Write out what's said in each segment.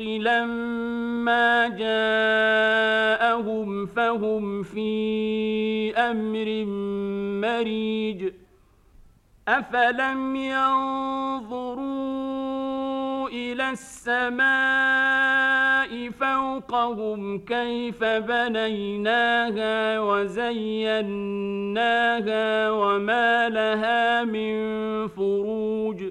الحق لما جاءهم فهم في أمر مريج افلم ينظروا إلى السماء فوقهم كيف بنيناها وزيناها وما لها من فروج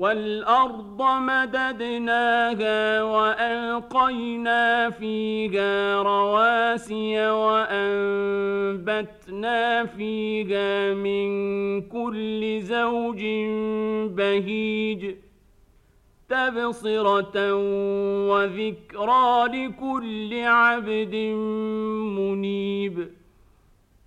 والأرض مددناها وألقينا فيها رواسي وأنبتنا فيها من كل زوج بهيج تبصرة وذكرى لكل عبد منيب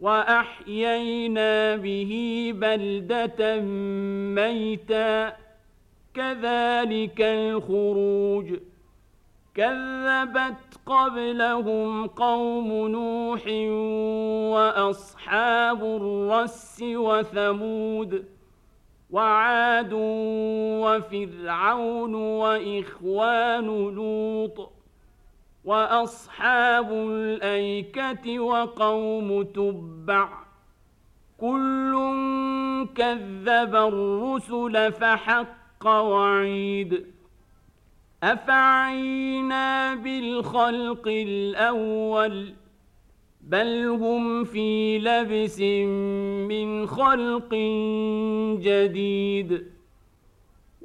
وأحيينا به بلدة ميتا. كذلك الخروج. كذبت قبلهم قوم نوح وأصحاب الرس وثمود وعاد وفرعون وإخوان لوط. وأصحاب الأيكة وقوم تبع كل كذب الرسل فحق وعيد أفعينا بالخلق الأول بل هم في لبس من خلق جديد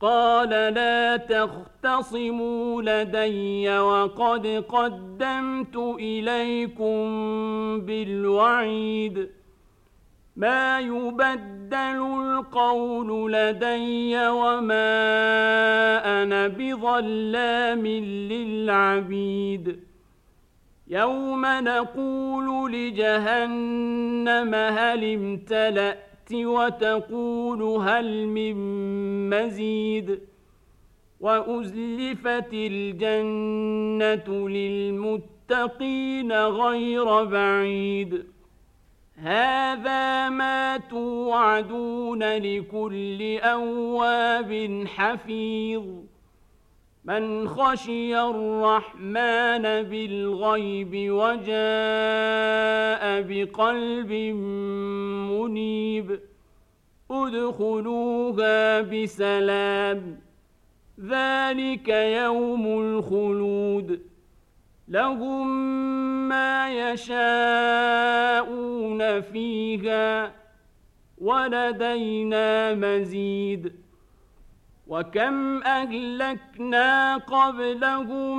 قال لا تختصموا لدي وقد قدمت إليكم بالوعيد. ما يبدل القول لدي وما أنا بظلام للعبيد. يوم نقول لجهنم هل امتلأت وتقول هل من مزيد؟ وأزلفت الجنة للمتقين غير بعيد. هذا ما توعدون لكل أواب حفيظ. من خشي الرحمن بالغيب وجاء بقلب منيب ادخلوها بسلام. ذلك يوم الخلود. لهم ما يشاءون فيها ولدينا مزيد. وكم أهلكنا قبلهم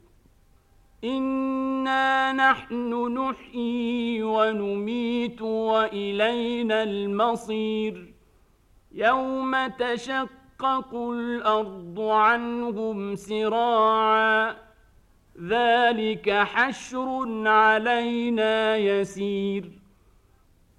إنا نحن نحيي ونميت وإلينا المصير يوم تشقق الأرض عنهم سراعا ذلك حشر علينا يسير